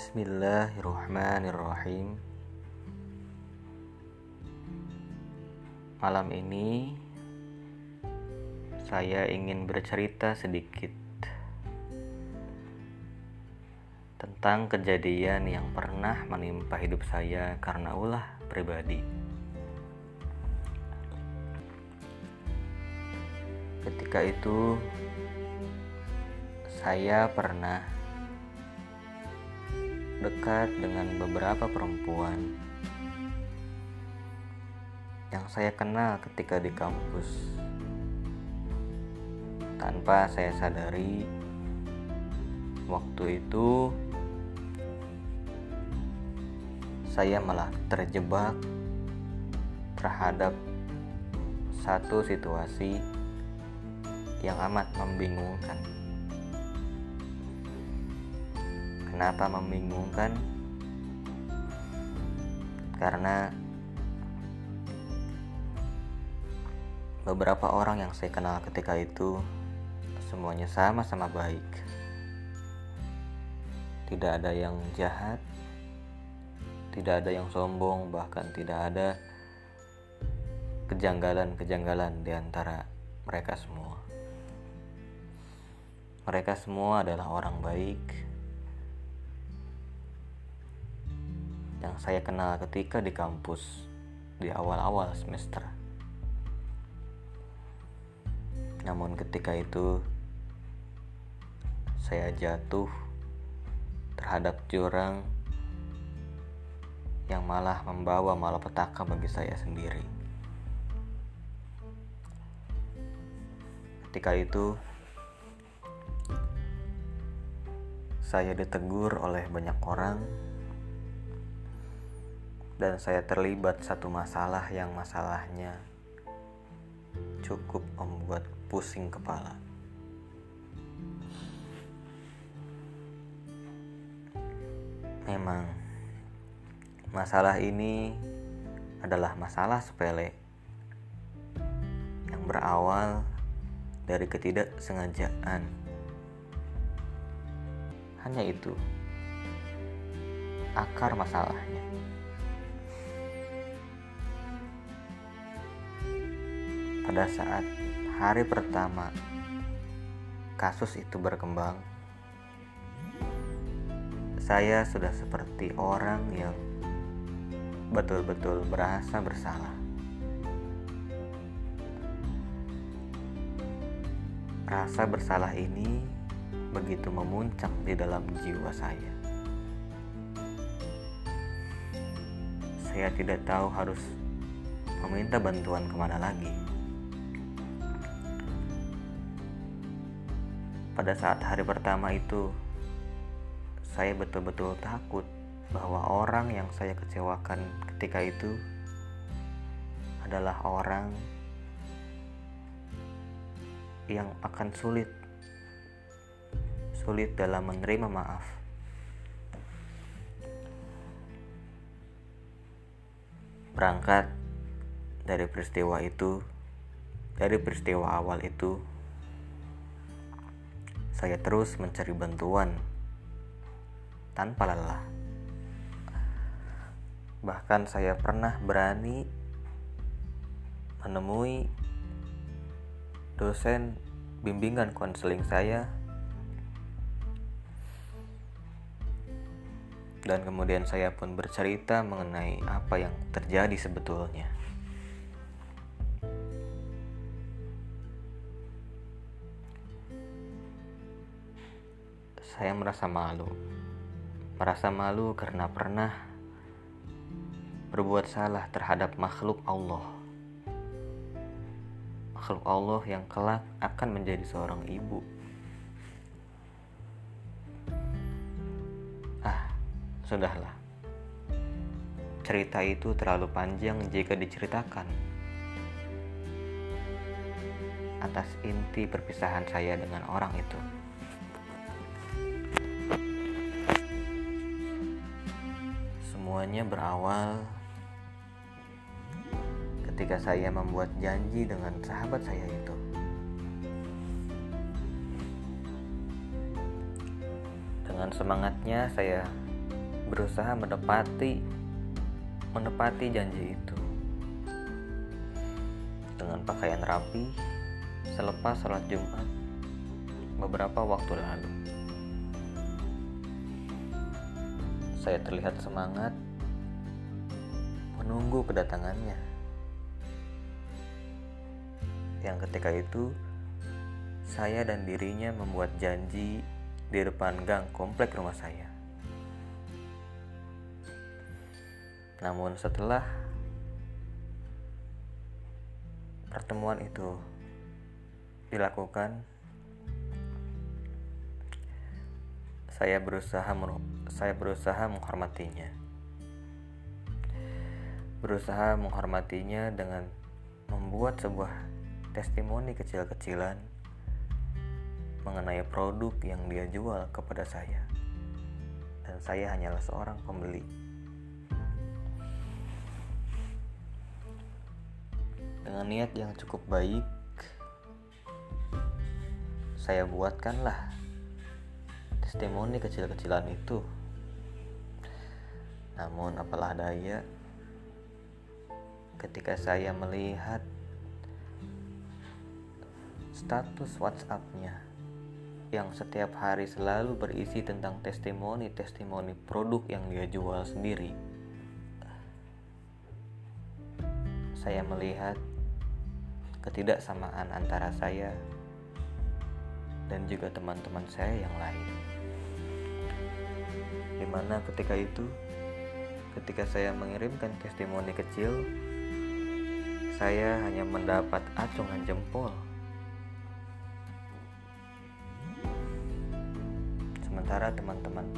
Bismillahirrahmanirrahim. Malam ini saya ingin bercerita sedikit tentang kejadian yang pernah menimpa hidup saya karena ulah pribadi. Ketika itu saya pernah dekat dengan beberapa perempuan yang saya kenal ketika di kampus. Tanpa saya sadari, waktu itu saya malah terjebak terhadap satu situasi yang amat membingungkan. Kenapa membingungkan? Karena beberapa orang yang saya kenal ketika itu semuanya sama-sama baik. Tidak ada yang jahat, tidak ada yang sombong, bahkan tidak ada kejanggalan-kejanggalan di antara mereka semua. Mereka semua adalah orang baik yang saya kenal ketika di kampus di awal-awal semester. Namun ketika itu saya jatuh terhadap jurang yang malah membawa malapetaka bagi saya sendiri. Ketika itu saya ditegur oleh banyak orang dan saya terlibat satu masalah yang masalahnya cukup membuat pusing kepala. Memang masalah ini adalah masalah sepele yang berawal dari ketidaksengajaan. Hanya itu akar masalahnya. Pada saat hari pertama kasus itu berkembang, saya sudah seperti orang yang betul-betul merasa bersalah. Rasa bersalah ini begitu memuncak di dalam jiwa saya. Saya tidak tahu harus meminta bantuan ke mana lagi. Pada saat hari pertama itu saya betul-betul takut bahwa orang yang saya kecewakan ketika itu adalah orang yang akan sulit sulit dalam menerima maaf. Berangkat dari peristiwa itu, dari peristiwa awal itu, saya terus mencari bantuan tanpa lelah. Bahkan saya pernah berani menemui dosen bimbingan konseling saya dan kemudian saya pun bercerita mengenai apa yang terjadi sebetulnya. Saya merasa malu. Merasa malu karena pernah berbuat salah terhadap makhluk Allah. Makhluk Allah yang kelak akan menjadi seorang ibu. Ah, sudahlah. Cerita itu terlalu panjang jika diceritakan. Atas inti perpisahan saya dengan orang itu. Semuanya berawal ketika saya membuat janji dengan sahabat saya itu. Dengan semangatnya saya berusaha menepati menepati janji itu dengan pakaian rapi selepas sholat Jumat beberapa waktu lalu. Saya terlihat semangat menunggu kedatangannya. Yang ketika itu saya dan dirinya membuat janji di depan gang komplek rumah saya. Namun setelah pertemuan itu dilakukan, saya berusaha saya berusaha menghormatinya. Berusaha menghormatinya dengan membuat sebuah testimoni kecil-kecilan mengenai produk yang dia jual kepada saya. Dan saya hanyalah seorang pembeli. Dengan niat yang cukup baik, saya buatkanlah testimoni kecil-kecilan itu. Namun apalah daya, ketika saya melihat status WhatsApp-nya yang setiap hari selalu berisi tentang testimoni-testimoni produk yang dia jual sendiri. Saya melihat ketidaksamaan antara saya dan juga teman-teman saya yang lain. Di mana ketika itu, ketika saya mengirimkan testimoni kecil, saya hanya mendapat acungan jempol. Sementara teman-teman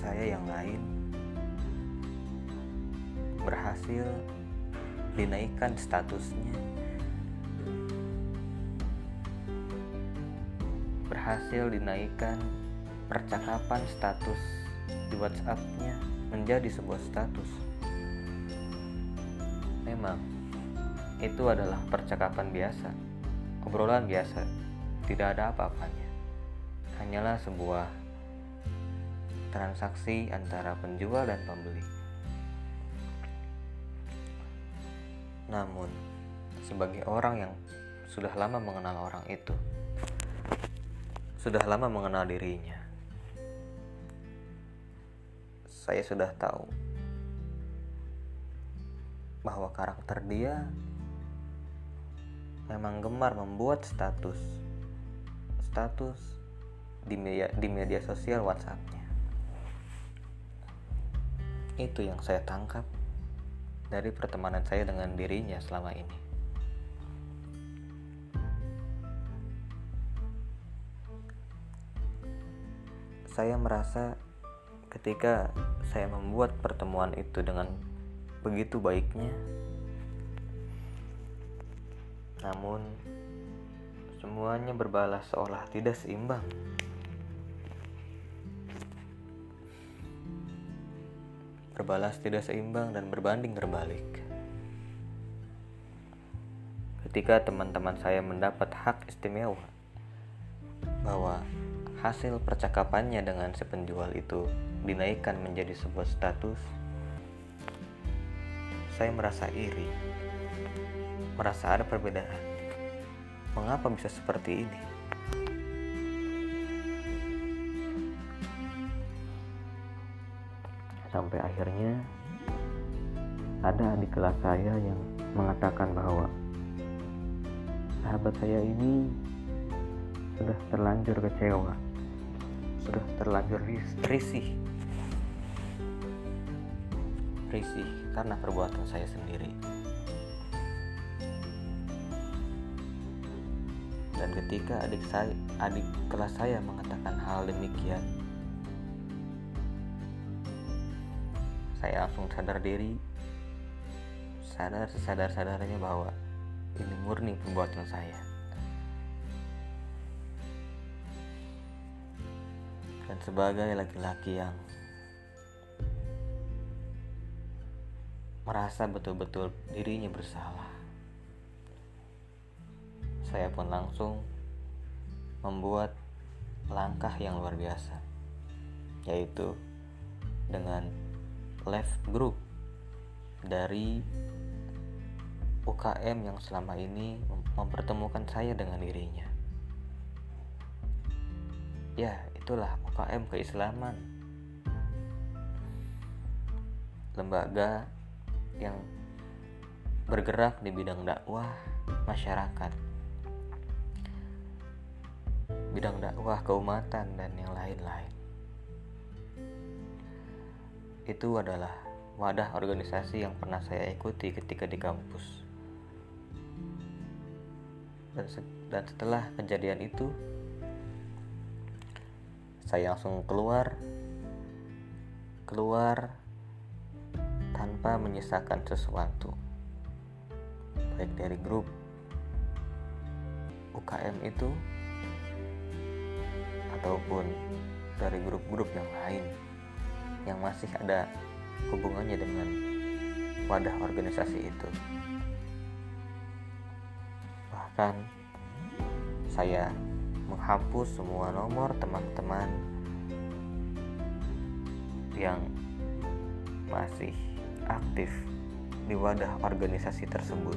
saya yang lain berhasil dinaikkan statusnya berhasil dinaikkan percakapan status di WhatsApp-nya menjadi sebuah status. Memang itu adalah percakapan biasa, obrolan biasa, tidak ada apa-apanya. Hanyalah sebuah transaksi antara penjual dan pembeli. Namun, sebagai orang yang sudah lama mengenal orang itu, sudah lama mengenal dirinya. Saya sudah tahu bahwa karakter dia memang gemar membuat status status di media di media sosial WhatsAppnya. Itu yang saya tangkap dari pertemanan saya dengan dirinya selama ini. saya merasa ketika saya membuat pertemuan itu dengan begitu baiknya, namun semuanya berbalas seolah tidak seimbang. Berbalas tidak seimbang dan berbanding terbalik. Ketika teman-teman saya mendapat hak istimewa bahwa hasil percakapannya dengan si penjual itu dinaikkan menjadi sebuah status, saya merasa iri, merasa ada perbedaan. Mengapa bisa seperti ini? Sampai akhirnya ada adik kelas saya yang mengatakan bahwa sahabat saya ini sudah terlanjur kecewa sudah terlanjur risih risih karena perbuatan saya sendiri dan ketika adik saya adik kelas saya mengatakan hal demikian saya langsung sadar diri sadar sesadar sadarnya bahwa ini murni perbuatan saya dan sebagai laki-laki yang merasa betul-betul dirinya bersalah. Saya pun langsung membuat langkah yang luar biasa, yaitu dengan left group dari UKM yang selama ini mempertemukan saya dengan dirinya. Ya, itulah UKM keislaman. Lembaga yang bergerak di bidang dakwah masyarakat bidang dakwah keumatan dan yang lain-lain. Itu adalah wadah organisasi yang pernah saya ikuti ketika di kampus. Dan, se dan setelah kejadian itu saya langsung keluar keluar tanpa menyisakan sesuatu. Baik dari grup UKM itu ataupun dari grup-grup yang lain yang masih ada hubungannya dengan wadah organisasi itu. Bahkan saya menghapus semua nomor teman-teman yang masih aktif di wadah organisasi tersebut.